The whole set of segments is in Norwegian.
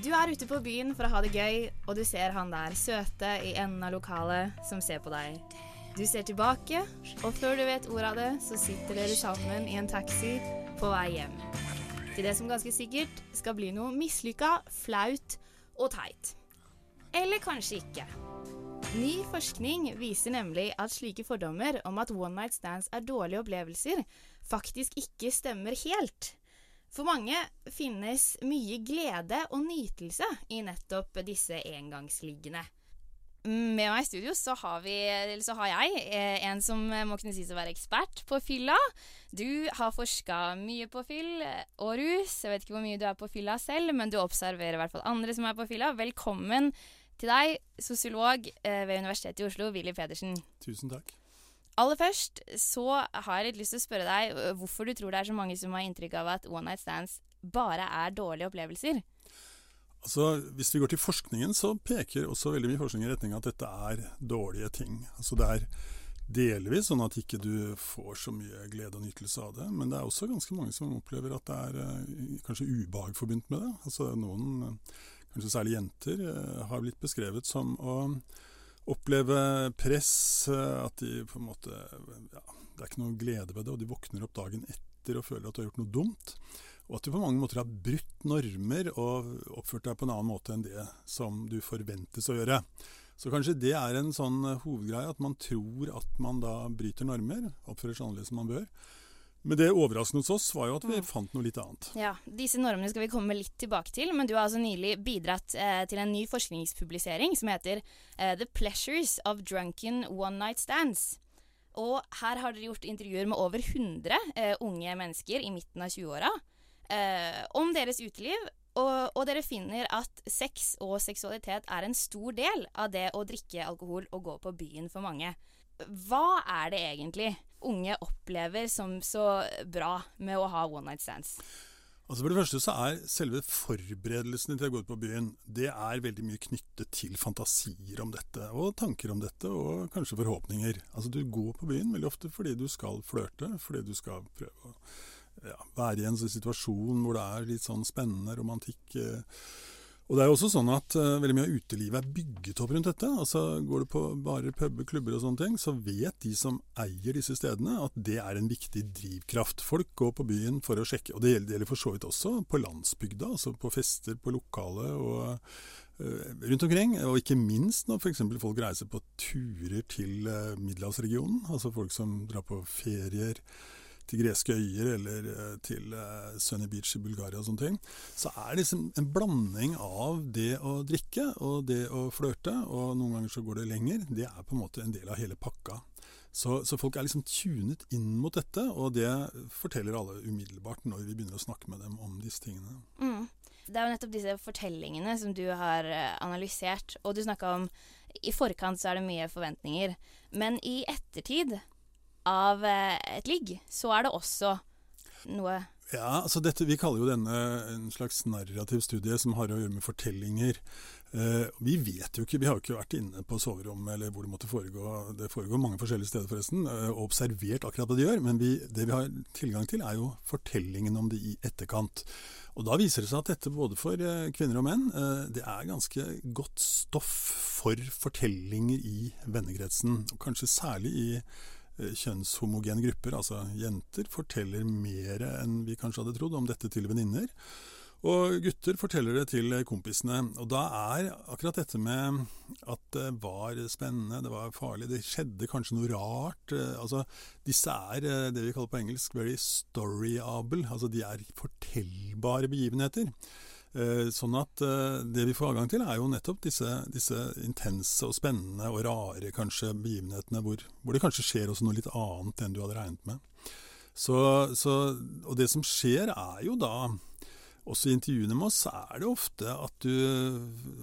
Du er ute på byen for å ha det gøy, og du ser han der søte i enden av lokalet som ser på deg. Du ser tilbake, og før du vet ordet av det, så sitter dere sammen i en taxi på vei hjem. Til det som ganske sikkert skal bli noe mislykka, flaut og teit. Eller kanskje ikke. Ny forskning viser nemlig at slike fordommer om at one night stands er dårlige opplevelser, faktisk ikke stemmer helt. For mange finnes mye glede og nytelse i nettopp disse engangsliggende. Med meg i studio så har, vi, så har jeg eh, en som må kunne sies å være ekspert på fylla. Du har forska mye på fyll og rus. Jeg vet ikke hvor mye du er på fylla selv, men du observerer i hvert fall andre som er på fylla. Velkommen til deg, sosiolog eh, ved Universitetet i Oslo, Willy Pedersen. Tusen takk. Aller først så har jeg litt lyst til å spørre deg hvorfor du tror det er så mange som har inntrykk av at one night stands bare er dårlige opplevelser? Altså, Hvis vi går til forskningen, så peker også veldig mye forskning i retning av at dette er dårlige ting. Altså Det er delvis sånn at ikke du får så mye glede og nytelse av det, men det er også ganske mange som opplever at det er kanskje ubehag forbundet med det. Altså Noen, kanskje særlig jenter, har blitt beskrevet som å oppleve press, eh, at de på en måte ja, Det er ikke noe glede ved det, og de våkner opp dagen etter og føler at du har gjort noe dumt. Og at du på mange måter har brutt normer og oppført deg på en annen måte enn det som du forventes å gjøre. Så kanskje det er en sånn hovedgreie, at man tror at man da bryter normer, oppfører seg annerledes enn man bør. Men det overraskende hos oss var jo at vi mm. fant noe litt annet. Ja, Disse normene skal vi komme litt tilbake til, men du har altså nylig bidratt eh, til en ny forskningspublisering som heter eh, 'The Pleasures of Drunken One Night Stands'. Og her har dere gjort intervjuer med over 100 eh, unge mennesker i midten av 20-åra eh, om deres uteliv. Og, og, dere finner at sex og seksualitet er en stor del av det å drikke alkohol og gå på byen for mange. Hva er det egentlig unge opplever som så bra med å ha one night stands? Altså For det første så er selve forberedelsene til å gå ut på byen det er veldig mye knyttet til fantasier om dette, og tanker om dette, og kanskje forhåpninger. Altså Du går på byen veldig ofte fordi du skal flørte, fordi du skal prøve å ja, være i en situasjon hvor det er litt sånn spennende romantikk. Eh, og det er jo også sånn at uh, Veldig mye av utelivet er bygget opp rundt dette. altså Går du på barer, puber, klubber og sånne ting, så vet de som eier disse stedene at det er en viktig drivkraft. Folk går på byen for å sjekke, og det gjelder, for så vidt også på landsbygda. altså På fester, på lokale og uh, rundt omkring. Og ikke minst når f.eks. folk reiser på turer til uh, middelhavsregionen. Altså folk som drar på ferier til greske øyer eller eh, til uh, Sunny Beach i Bulgaria og sånne ting, så er det liksom en blanding av det å drikke og det å flørte, og noen ganger så går det lenger. Det er på en måte en del av hele pakka. Så, så, folk er liksom tunet inn mot dette, og det forteller alle umiddelbart når vi begynner å snakke med dem om disse tingene. Mm. Det er jo nettopp disse fortellingene som du har eh, analysert, og du snakka om i forkant så er det mye forventninger, men i ettertid av eh, et ligg, så er det også noe ja, altså dette, Vi kaller jo denne en slags narrativ studie som har å gjøre med fortellinger. Eh, vi vet jo ikke, vi har jo ikke vært inne på soverommet eller hvor det måtte foregå. Det foregår mange forskjellige steder forresten, eh, og observert akkurat hva de gjør. Men vi, det vi har tilgang til er jo fortellingen om det i etterkant. Og Da viser det seg at dette både for eh, kvinner og menn, eh, det er ganske godt stoff for fortellinger i vennekretsen. Kanskje særlig i kjønnshomogene grupper, altså jenter, forteller mer enn vi kanskje hadde trodd om dette til venninner. Og gutter forteller det til kompisene. Og da er akkurat dette med at det var spennende, det var farlig, det skjedde kanskje noe rart eh, Altså, disse er eh, det vi kaller på engelsk very storyable. Altså de er fortellbare begivenheter. Eh, sånn at eh, det vi får adgang til, er jo nettopp disse, disse intense og spennende og rare kanskje begivenhetene hvor, hvor, det kanskje skjer også noe litt annet enn du hadde regnet med. Så, så, og det som skjer, er jo da også i intervjuene med oss er det ofte at du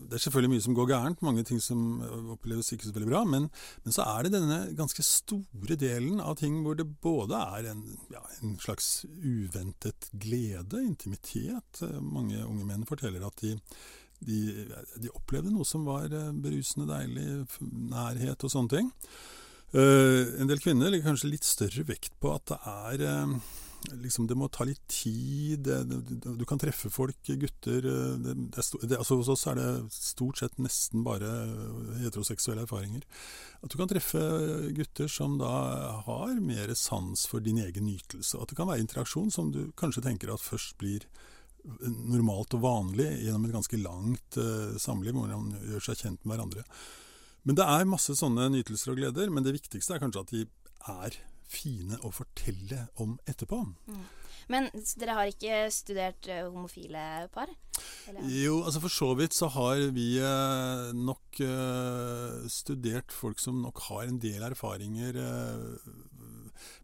Det er selvfølgelig mye som går gærent, mange ting som oppleves ikke så veldig bra, men, men så er det denne ganske store delen av ting hvor det både er en, ja, en slags uventet glede, intimitet. Mange unge menn forteller at de, de, de opplevde noe som var berusende deilig, nærhet og sånne ting. Uh, en del kvinner legger kanskje litt større vekt på at det er uh, liksom, det må ta litt tid. Det, det, du kan treffe folk, gutter det, altså Hos oss er det stort sett nesten bare heteroseksuelle erfaringer. At du kan treffe gutter som da har mer sans for din egen nytelse. At det kan være interaksjon som du kanskje tenker at først blir normalt og vanlig gjennom et ganske langt uh, samliv, hvor man gjør seg kjent med hverandre. Men det er masse sånne nytelser og gleder, men det viktigste er kanskje at de er fine å fortelle om etterpå. Mm. Men dere har ikke studert uh, homofile par? Eller? Jo, altså for så vidt så har vi uh, nok uh, studert folk som nok har en del erfaringer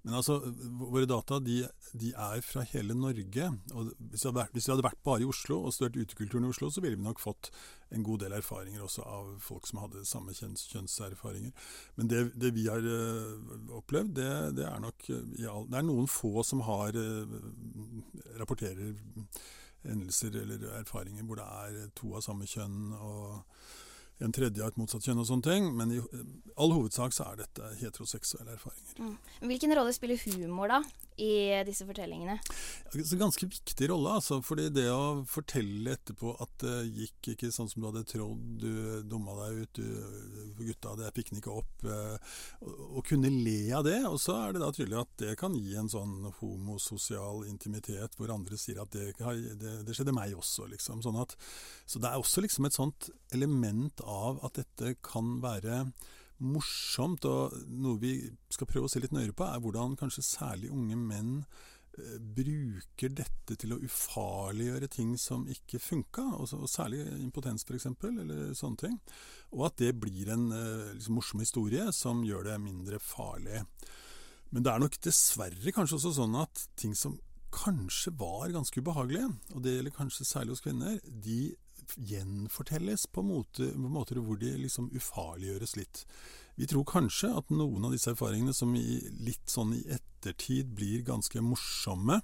men altså, våre data de, de er fra hele Norge. og hvis vi, vært, hvis vi, hadde vært bare i Oslo og studert utekulturen i Oslo, så ville vi nok fått en god del erfaringer også av folk som hadde samme kjønns, kjønnserfaringer. Men det, det vi har uh, opplevd, det, det, er nok ja, Det er noen få som har uh, rapporterer hendelser eller erfaringer hvor det er to av samme kjønn. og en tredje av et motsatt kjønn og sånne ting. Men i all hovedsak så er dette heteroseksuelle erfaringer. Mm. Hvilken rolle spiller humor da i disse fortellingene? Så ganske viktig rolle, altså. fordi det å fortelle etterpå at det gikk ikke sånn som du hadde trodd, du dumma deg ut, du, gutta det ikke opp, eh, å kunne le av det. Og så er det da tydelig at det kan gi en sånn homososial intimitet hvor andre sier at det, det, det skjedde meg også, liksom. Sånn at, så det er også liksom et sånt element av at dette kan være morsomt, og noe vi skal prøve å se litt nøyere på, er hvordan kanskje særlig unge menn eh, bruker dette til å ufarliggjøre ting som ikke funka, og, særlig impotens f.eks., eller sånne ting. Og at det blir en eh, liksom, morsom historie som gjør det mindre farlig. Men det er nok dessverre kanskje også sånn at ting som kanskje var ganske ubehagelige, og det gjelder kanskje særlig hos kvinner, de gjenfortelles på, måte, på måter hvor de liksom ufarliggjøres litt. Vi tror kanskje at noen av disse erfaringene som i, litt sånn i ettertid blir ganske morsomme,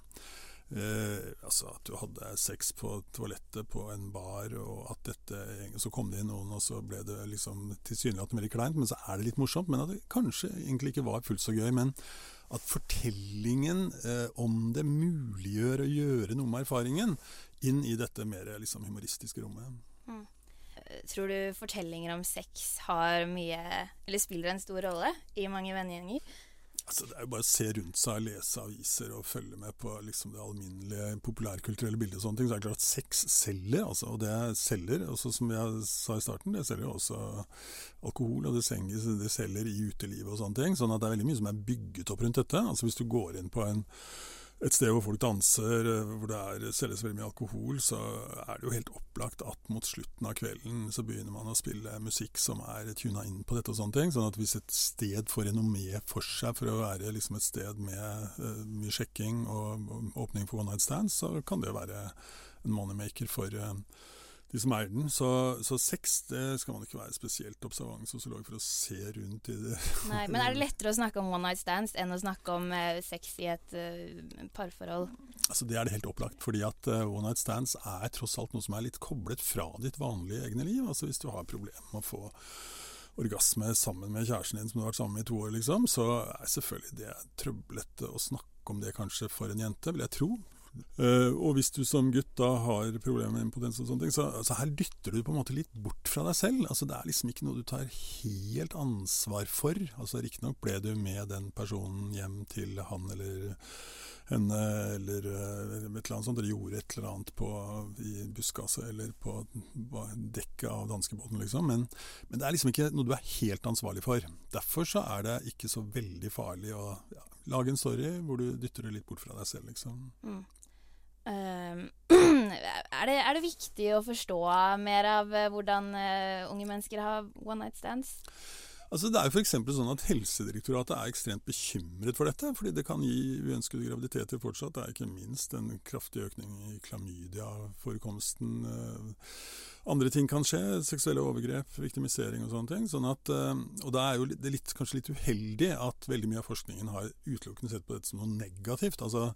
Eh, altså at du hadde sex på toalettet på en bar, og at dette Så kom det inn noen, og så ble det liksom tilsynelatende veldig kleint, men så er det litt morsomt. Men at det kanskje egentlig ikke var fullt så gøy. Men at fortellingen eh, om det muliggjør å gjøre noe med erfaringen inn i dette mer liksom, humoristiske rommet. Mm. Tror du fortellinger om sex har mye, eller spiller en stor rolle i mange vennegjenger? Altså, det er jo bare å se rundt seg, lese aviser og følge med på liksom, det alminnelige populærkulturelle bildet. og sånne ting, Så er det klart at sex selger, altså, og det selger. Også, som jeg sa i starten, det selger også alkohol, og det selger, det selger i utelivet og sånne ting. Sånn at det er veldig mye som er bygget opp rundt dette. Altså Hvis du går inn på en et sted hvor folk danser, eh, hvor det er, selges veldig mye alkohol, så er det jo helt opplagt at mot slutten av kvelden så begynner man å spille musikk som er tuna inn på dette og sånne ting. Sånn at hvis et sted får renommé for seg for å være liksom et sted med uh, mye sjekking og, åpning for one night stands, så kan det være en moneymaker for uh, de som eier den. Så, så, sex det skal man ikke være spesielt observant sosiolog for å se rundt i det. Nei, Men er det lettere å snakke om one night stands enn å snakke om uh, sex i et uh, parforhold? Altså Det er det helt opplagt. fordi at uh, one night stands er tross alt noe som er litt koblet fra ditt vanlige egne liv. Altså Hvis du har problemer med å få orgasme sammen med kjæresten din som du har vært sammen med i to år, liksom, så er selvfølgelig det trøblete å snakke om det kanskje for en jente, vil jeg tro. Uh, og hvis du som gutt da har problemer med impotens og sånne ting, så altså her dytter du på en måte litt bort fra deg selv. Altså Det er liksom ikke noe du tar helt ansvar for. Altså Riktignok ble du med den personen hjem til han eller henne, eller uh, et eller annet sånt. Dere gjorde et eller annet på, i buskaset eller på dekket av danskebåten, liksom. Men, men, det er liksom ikke noe du er helt ansvarlig for. Derfor så er det ikke så veldig farlig å ja, lage en story hvor du dytter det litt bort fra deg selv, liksom. Mm. Uh, er, det, er, det, viktig å forstå mer av uh, hvordan uh, unge mennesker har one night stands? Altså Det er jo f.eks. sånn at Helsedirektoratet er ekstremt bekymret for dette. fordi det kan gi uønskede graviditeter fortsatt. Det er ikke minst en kraftig økning i klamydia-forekomsten. Eh, andre ting kan skje. Seksuelle overgrep, viktimisering og sånne ting. Sånn at, og da er jo det litt, kanskje litt uheldig at veldig mye av forskningen har utelukkende sett på dette som noe negativt. altså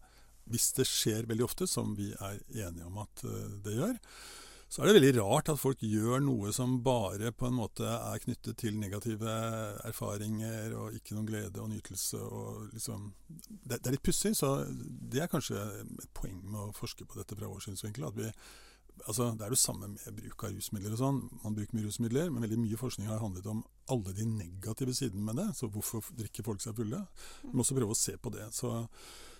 hvis det skjer veldig ofte, som vi er enige om at eh, det gjør, så er det veldig rart at folk gjør noe som bare på en måte er knyttet til negative erfaringer og ikke noen glede og nytelse. Og liksom, det, det er litt pussig, så det er kanskje et poeng med å forske på dette fra vår synsvinkel. at vi altså, Det er det samme med bruk av rusmidler og sånn. Man bruker mye rusmidler, men veldig mye forskning har handlet om alle de negative sidene med det. Så hvorfor drikker folk seg fulle? Vi må også prøve å se på det. Så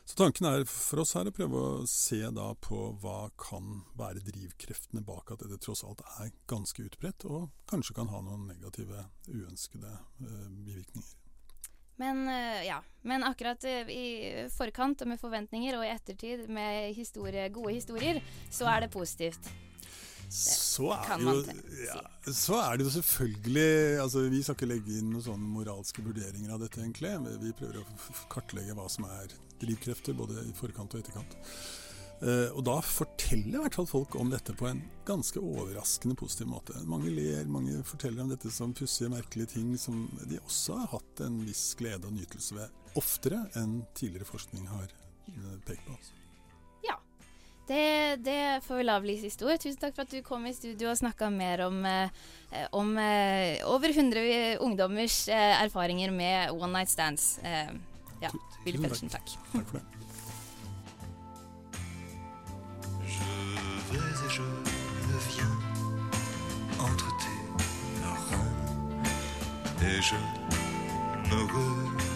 så tanken er for oss her å prøve å se da på hva kan være drivkreftene bak at dette tross alt er ganske utbredt, og kanskje kan ha noen negative, uønskede eh, bivirkninger. Men, uh, ja. Men akkurat uh, i forkant og med forventninger, og i ettertid med historie, gode historier, så er det positivt. Så er, jo, ja, så er, det jo, selvfølgelig altså Vi skal ikke legge inn noen sånne moralske vurderinger av dette, egentlig. Vi prøver å kartlegge hva som er drivkrefter, både i forkant og etterkant. Uh, og da forteller i hvert fall folk om dette på en ganske overraskende positiv måte. Mange ler, mange forteller om dette som pussige, merkelige ting som de også har hatt en viss glede og nytelse ved, oftere enn tidligere forskning har uh, pekt på. Det, det får vi la bli siste ord. Tusen takk for at du kom i studio og snakka mer om, eh, om over 100 ungdommers erfaringer med one night stands. Ja, Willy Pettersen, takk. Takk for det. Et je me